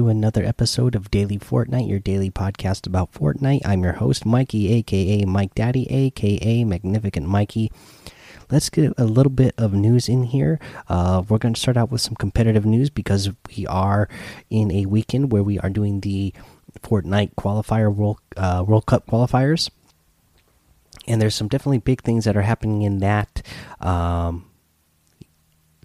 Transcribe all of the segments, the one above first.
to another episode of Daily Fortnite, your daily podcast about Fortnite. I'm your host, Mikey, aka Mike Daddy, aka Magnificent Mikey. Let's get a little bit of news in here. Uh, we're going to start out with some competitive news because we are in a weekend where we are doing the Fortnite qualifier World uh, World Cup qualifiers, and there's some definitely big things that are happening in that. Um,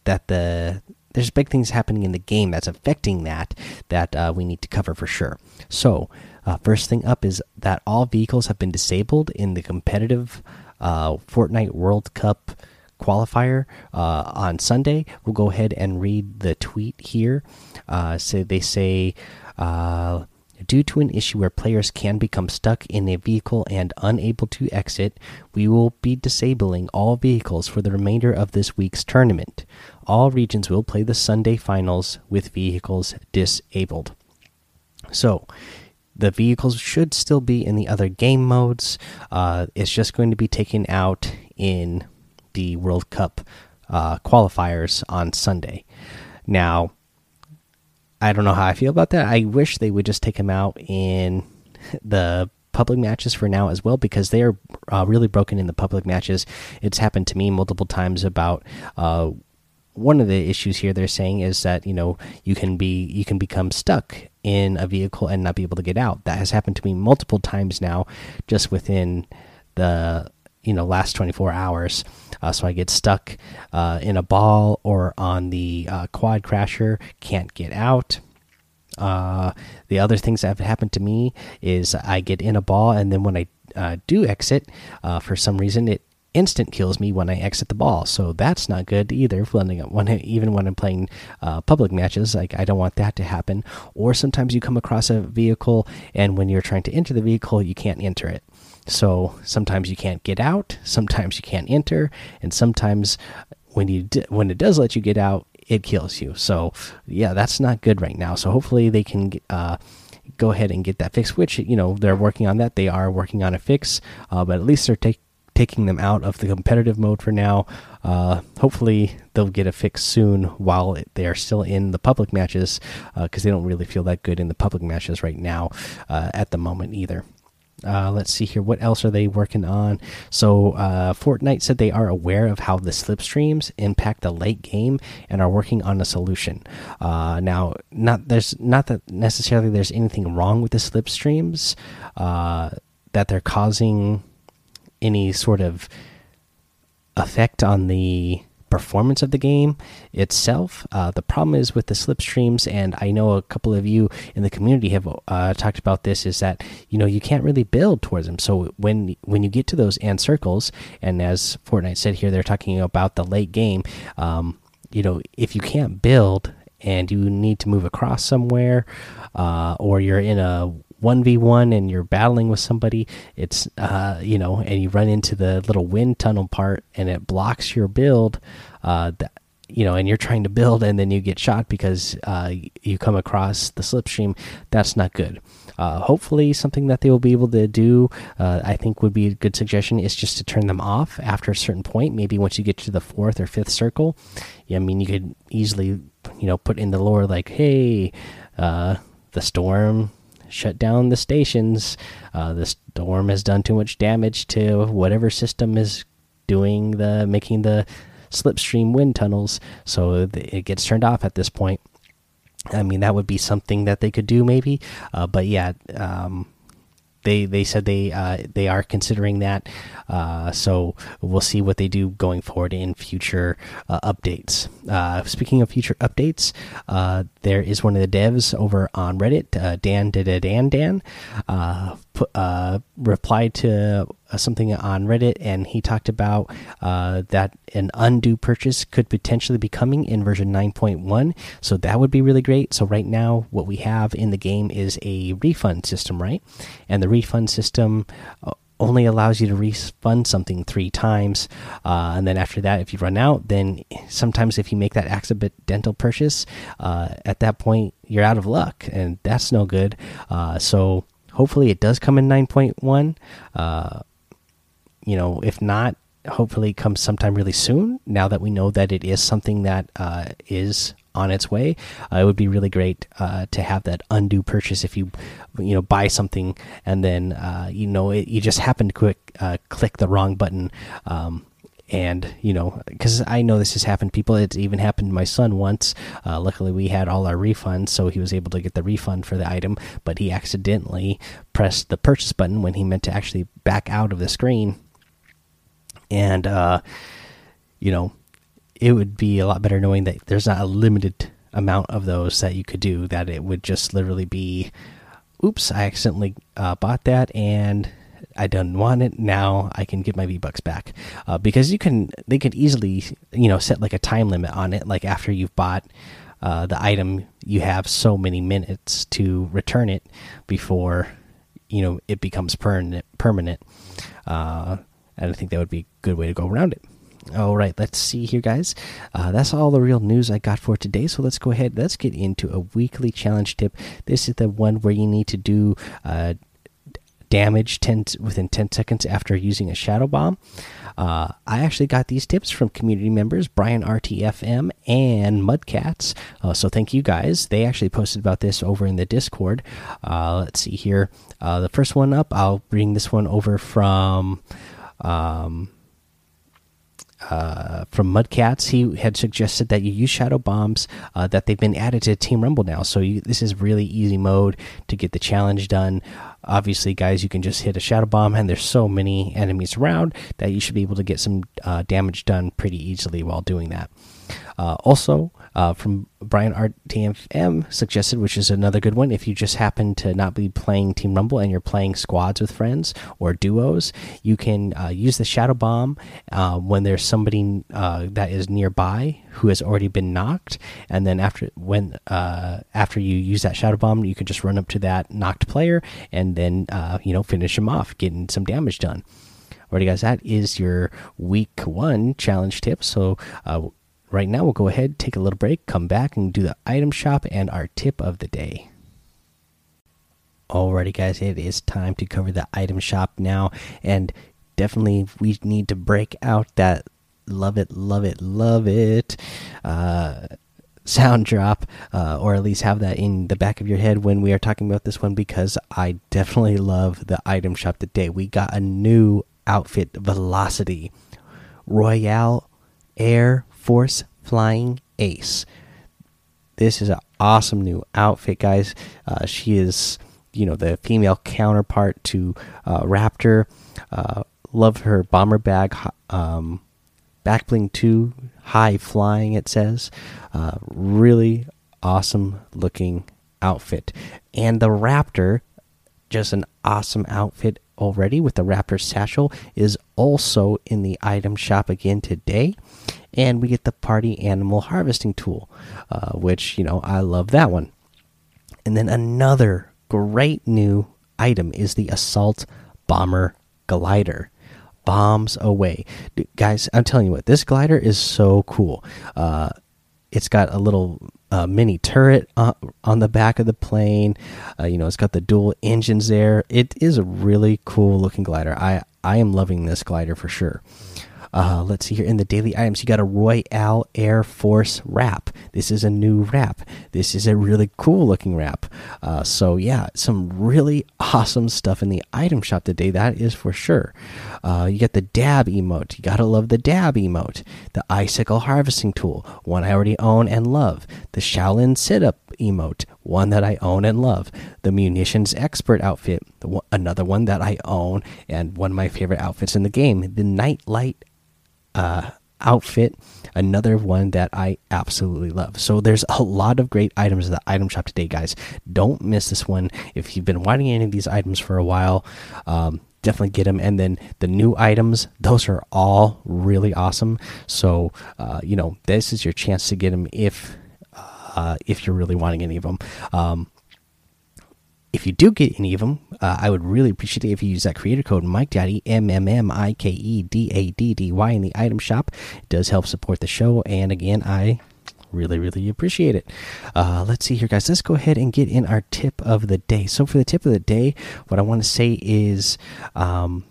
that the there's big things happening in the game that's affecting that that uh, we need to cover for sure. So, uh, first thing up is that all vehicles have been disabled in the competitive uh, Fortnite World Cup qualifier uh, on Sunday. We'll go ahead and read the tweet here. Uh, so they say. Due to an issue where players can become stuck in a vehicle and unable to exit, we will be disabling all vehicles for the remainder of this week's tournament. All regions will play the Sunday finals with vehicles disabled. So, the vehicles should still be in the other game modes. Uh, it's just going to be taken out in the World Cup uh, qualifiers on Sunday. Now, I don't know how I feel about that. I wish they would just take them out in the public matches for now as well because they are uh, really broken in the public matches. It's happened to me multiple times about uh, one of the issues here they're saying is that you know you can be you can become stuck in a vehicle and not be able to get out. That has happened to me multiple times now, just within the you know last 24 hours. Uh, so I get stuck uh, in a ball or on the uh, quad crasher, can't get out. Uh, the other things that have happened to me is I get in a ball and then when I uh, do exit, uh, for some reason it instant kills me when I exit the ball. So that's not good either. When, when even when I'm playing uh, public matches, like I don't want that to happen. Or sometimes you come across a vehicle, and when you're trying to enter the vehicle, you can't enter it. So sometimes you can't get out, sometimes you can't enter, and sometimes when you when it does let you get out, it kills you. So yeah, that's not good right now. So hopefully they can. Uh, go ahead and get that fixed which you know they're working on that they are working on a fix uh, but at least they're taking taking them out of the competitive mode for now. Uh, hopefully, they'll get a fix soon while they are still in the public matches because uh, they don't really feel that good in the public matches right now uh, at the moment either. Uh, let's see here. What else are they working on? So, uh, Fortnite said they are aware of how the slipstreams impact the late game and are working on a solution. Uh, now, not there's not that necessarily there's anything wrong with the slipstreams that they're causing any sort of effect on the performance of the game itself. Uh, the problem is with the slipstreams, and I know a couple of you in the community have uh, talked about this. Is that you know you can't really build towards them. So when when you get to those end circles, and as Fortnite said here, they're talking about the late game. Um, you know, if you can't build and you need to move across somewhere, uh, or you're in a 1v1 and you're battling with somebody it's uh you know and you run into the little wind tunnel part and it blocks your build uh that you know and you're trying to build and then you get shot because uh you come across the slipstream. That's not good. Uh, hopefully something that they will be able to do uh, i think would be a good suggestion is just to turn them off after a certain point. Maybe once you get to the fourth or fifth circle yeah, i mean you could easily you know put in the lore like hey uh, the storm shut down the stations. Uh, the storm has done too much damage to whatever system is doing the making the slipstream wind tunnels, so it gets turned off at this point. I mean, that would be something that they could do, maybe. Uh, but yeah, um, they they said they uh, they are considering that. Uh, so we'll see what they do going forward in future uh, updates. Uh, speaking of future updates, uh, there is one of the devs over on Reddit, uh, Dan Dan Dan Dan, put, replied to something on Reddit, and he talked about that an undo purchase could potentially be coming in version 9.1. So that would be really great. So right now, what we have in the game is a refund system, right? And the refund system only allows you to refund something three times uh, and then after that if you run out then sometimes if you make that accidental purchase uh, at that point you're out of luck and that's no good uh, so hopefully it does come in 9.1 uh, you know if not hopefully it comes sometime really soon now that we know that it is something that uh, is on its way. Uh, it would be really great uh, to have that undo purchase if you you know buy something and then uh, you know it, you just happen to quick uh, click the wrong button. Um, and you know because i know this has happened people it's even happened to my son once uh, luckily we had all our refunds so he was able to get the refund for the item but he accidentally pressed the purchase button when he meant to actually back out of the screen and uh you know it would be a lot better knowing that there's not a limited amount of those that you could do. That it would just literally be, oops, I accidentally uh, bought that and I don't want it now. I can get my V Bucks back uh, because you can. They could easily, you know, set like a time limit on it. Like after you've bought uh, the item, you have so many minutes to return it before you know it becomes permanent. Permanent, uh, and I think that would be a good way to go around it. All right, let's see here, guys. Uh, that's all the real news I got for today. So let's go ahead. Let's get into a weekly challenge tip. This is the one where you need to do uh, damage 10 within 10 seconds after using a shadow bomb. Uh, I actually got these tips from community members Brian RTFM and Mudcats. Uh, so thank you guys. They actually posted about this over in the Discord. Uh, let's see here. Uh, the first one up, I'll bring this one over from. Um, uh, from Mudcats, he had suggested that you use shadow bombs uh, that they've been added to Team Rumble now. So you, this is really easy mode to get the challenge done. Obviously, guys, you can just hit a shadow bomb, and there's so many enemies around that you should be able to get some uh, damage done pretty easily while doing that. Uh, also, uh, from Brian RTFM suggested, which is another good one. If you just happen to not be playing Team Rumble and you're playing squads with friends or duos, you can uh, use the Shadow Bomb uh, when there's somebody uh, that is nearby who has already been knocked, and then after when uh, after you use that Shadow Bomb, you can just run up to that knocked player and then uh, you know finish him off, getting some damage done. Alrighty, guys, that is your week one challenge tip. So right now, we'll go ahead, take a little break, come back, and do the item shop and our tip of the day. Alrighty, guys, it is time to cover the item shop now, and definitely we need to break out that love it, love it, love it. Uh, sound drop, uh, or at least have that in the back of your head when we are talking about this one because I definitely love the item shop today. We got a new outfit, Velocity Royale Air Force Flying Ace. This is an awesome new outfit, guys. Uh, she is, you know, the female counterpart to uh, Raptor. Uh, love her bomber bag, um, back bling 2, high flying, it says. Uh, really awesome looking outfit. And the Raptor, just an awesome outfit already with the Raptor satchel, is also in the item shop again today and we get the party animal harvesting tool, uh, which you know I love that one. And then another great new item is the assault bomber glider. Bombs away, guys! I'm telling you what, this glider is so cool. Uh, it's got a little uh, mini turret on, on, the back of the plane. Uh, you know, it's got the dual engines there. It is a really cool looking glider. I I am loving this glider for sure. Uh, let's see here in the daily items, you got a Royale Air Force wrap. This is a new wrap. This is a really cool looking wrap. Uh, so yeah, some really awesome stuff in the item shop today. That is for sure. Uh, you got the dab emote. You gotta love the dab emote. The icicle harvesting tool, one I already own and love. The Shaolin sit up emote, one that I own and love. The munitions expert outfit, another one that I own and one of my favorite outfits in the game. The nightlight uh, outfit another one that i absolutely love. So there's a lot of great items in the item shop today guys. Don't miss this one. If you've been wanting any of these items for a while um, definitely get them and then the new items those are all really awesome. So uh, you know this is your chance to get them if uh, if you're really wanting any of them um, if you do get any of them, uh, I would really appreciate it if you use that creator code Mike Daddy M M M I K E D A D D Y in the item shop. It does help support the show, and again, I really really appreciate it. Uh, let's see here, guys. Let's go ahead and get in our tip of the day. So for the tip of the day, what I want to say is, um,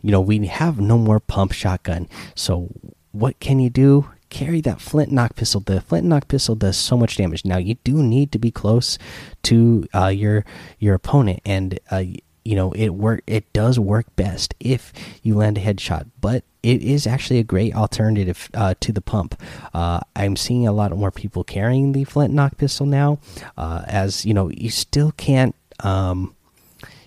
you know, we have no more pump shotgun. So what can you do? Carry that flint knock pistol. The flint knock pistol does so much damage. Now you do need to be close to uh, your your opponent, and uh, you know it work. It does work best if you land a headshot, but it is actually a great alternative uh, to the pump. Uh, I'm seeing a lot more people carrying the flint knock pistol now, uh, as you know you still can't. Um,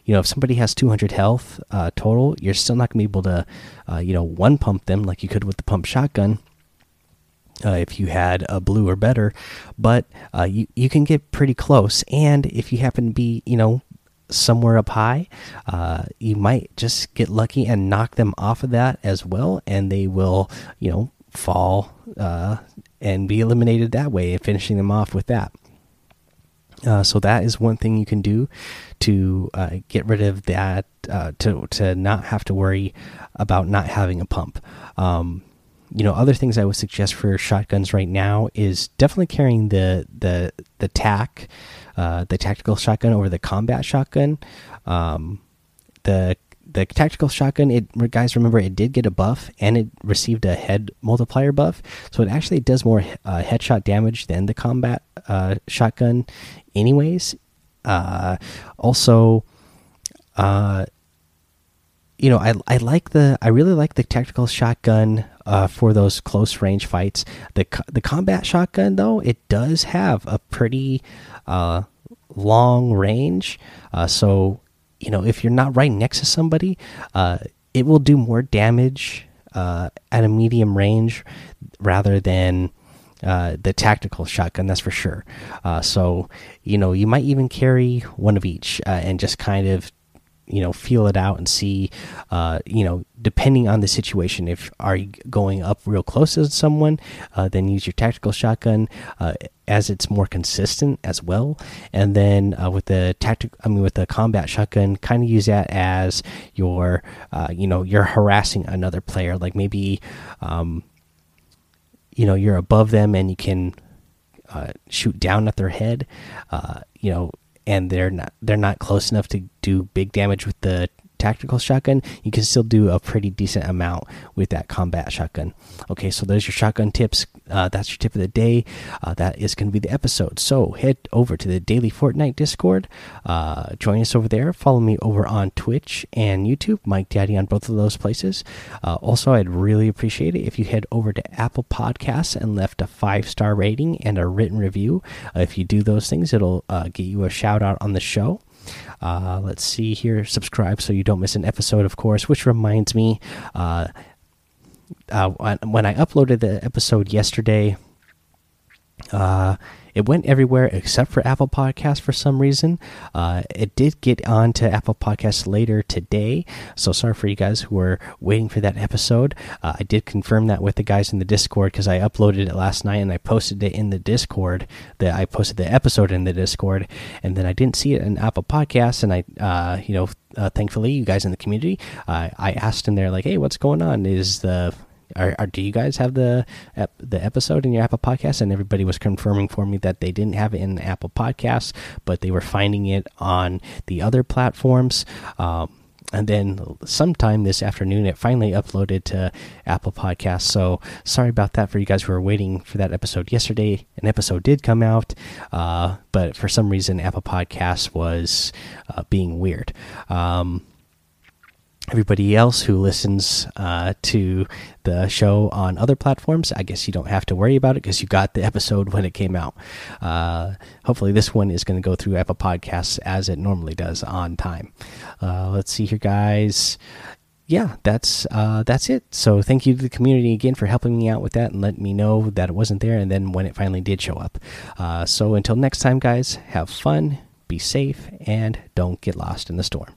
you know, if somebody has 200 health uh, total, you're still not gonna be able to, uh, you know, one pump them like you could with the pump shotgun. Uh, if you had a blue or better, but uh, you you can get pretty close, and if you happen to be, you know, somewhere up high, uh, you might just get lucky and knock them off of that as well, and they will, you know, fall uh, and be eliminated that way, finishing them off with that. Uh, so that is one thing you can do to uh, get rid of that to to not have to worry about not having a pump. Um, you know, other things I would suggest for shotguns right now is definitely carrying the the the tac, uh, the tactical shotgun over the combat shotgun. Um, the the tactical shotgun, it guys remember it did get a buff and it received a head multiplier buff, so it actually does more uh, headshot damage than the combat uh, shotgun, anyways. Uh, also, uh, you know, I I like the I really like the tactical shotgun uh, for those close range fights. The the combat shotgun though, it does have a pretty uh, long range, uh, so you know if you're not right next to somebody, uh, it will do more damage uh, at a medium range rather than uh, the tactical shotgun. That's for sure. So you know you might even carry one of each and just kind of you know feel it out and see uh, you know depending on the situation if are you going up real close to someone uh, then use your tactical shotgun uh, as it's more consistent as well. And then uh, with the tactic i mean with the combat shotgun kind of use that as your uh, you know you're harassing another player. Like maybe um, you know you're above them and you can uh, shoot down at their head you know and they're not they're not close enough to do big damage with the tactical shotgun, you can still do a pretty decent amount with that combat shotgun. Okay, so there's your shotgun tips. Uh, that's your tip of the day. Uh, that is going to be the episode. So head over to the Daily Fortnite Discord. Uh, join us over there. Follow me over on Twitch and YouTube, Mike Daddy on both of those places. Uh, also, I'd really appreciate it if you head over to Apple Podcasts and left a five star rating and a written review. Uh, if you do those things, it'll uh, get you a shout out on the show. Uh, let's see here. Subscribe so you don't miss an episode, of course. Which reminds me, uh, uh, when I uploaded the episode yesterday, uh, it went everywhere except for Apple Podcasts for some reason. Uh, it did get on to Apple Podcasts later today, so sorry for you guys who were waiting for that episode. Uh, I did confirm that with the guys in the Discord because I uploaded it last night and I posted it in the Discord. That I posted the episode in the Discord, and then I didn't see it in Apple Podcasts, and I, uh, you know, uh, thankfully, you guys in the community, uh, I asked in there like, "Hey, what's going on? Is the are, are, do you guys have the the episode in your Apple Podcast? And everybody was confirming for me that they didn't have it in Apple Podcasts, but they were finding it on the other platforms. Um, and then sometime this afternoon, it finally uploaded to Apple Podcasts. So sorry about that for you guys who were waiting for that episode yesterday. An episode did come out, uh, but for some reason, Apple Podcasts was uh, being weird. Um, everybody else who listens uh, to the show on other platforms, I guess you don't have to worry about it because you got the episode when it came out. Uh, hopefully, this one is going to go through Apple Podcasts as it normally does on time. Uh, let's see here, guys. Yeah, that's uh, that's it. So thank you to the community again for helping me out with that and letting me know that it wasn't there, and then when it finally did show up. Uh, so until next time, guys, have fun, be safe, and don't get lost in the storm.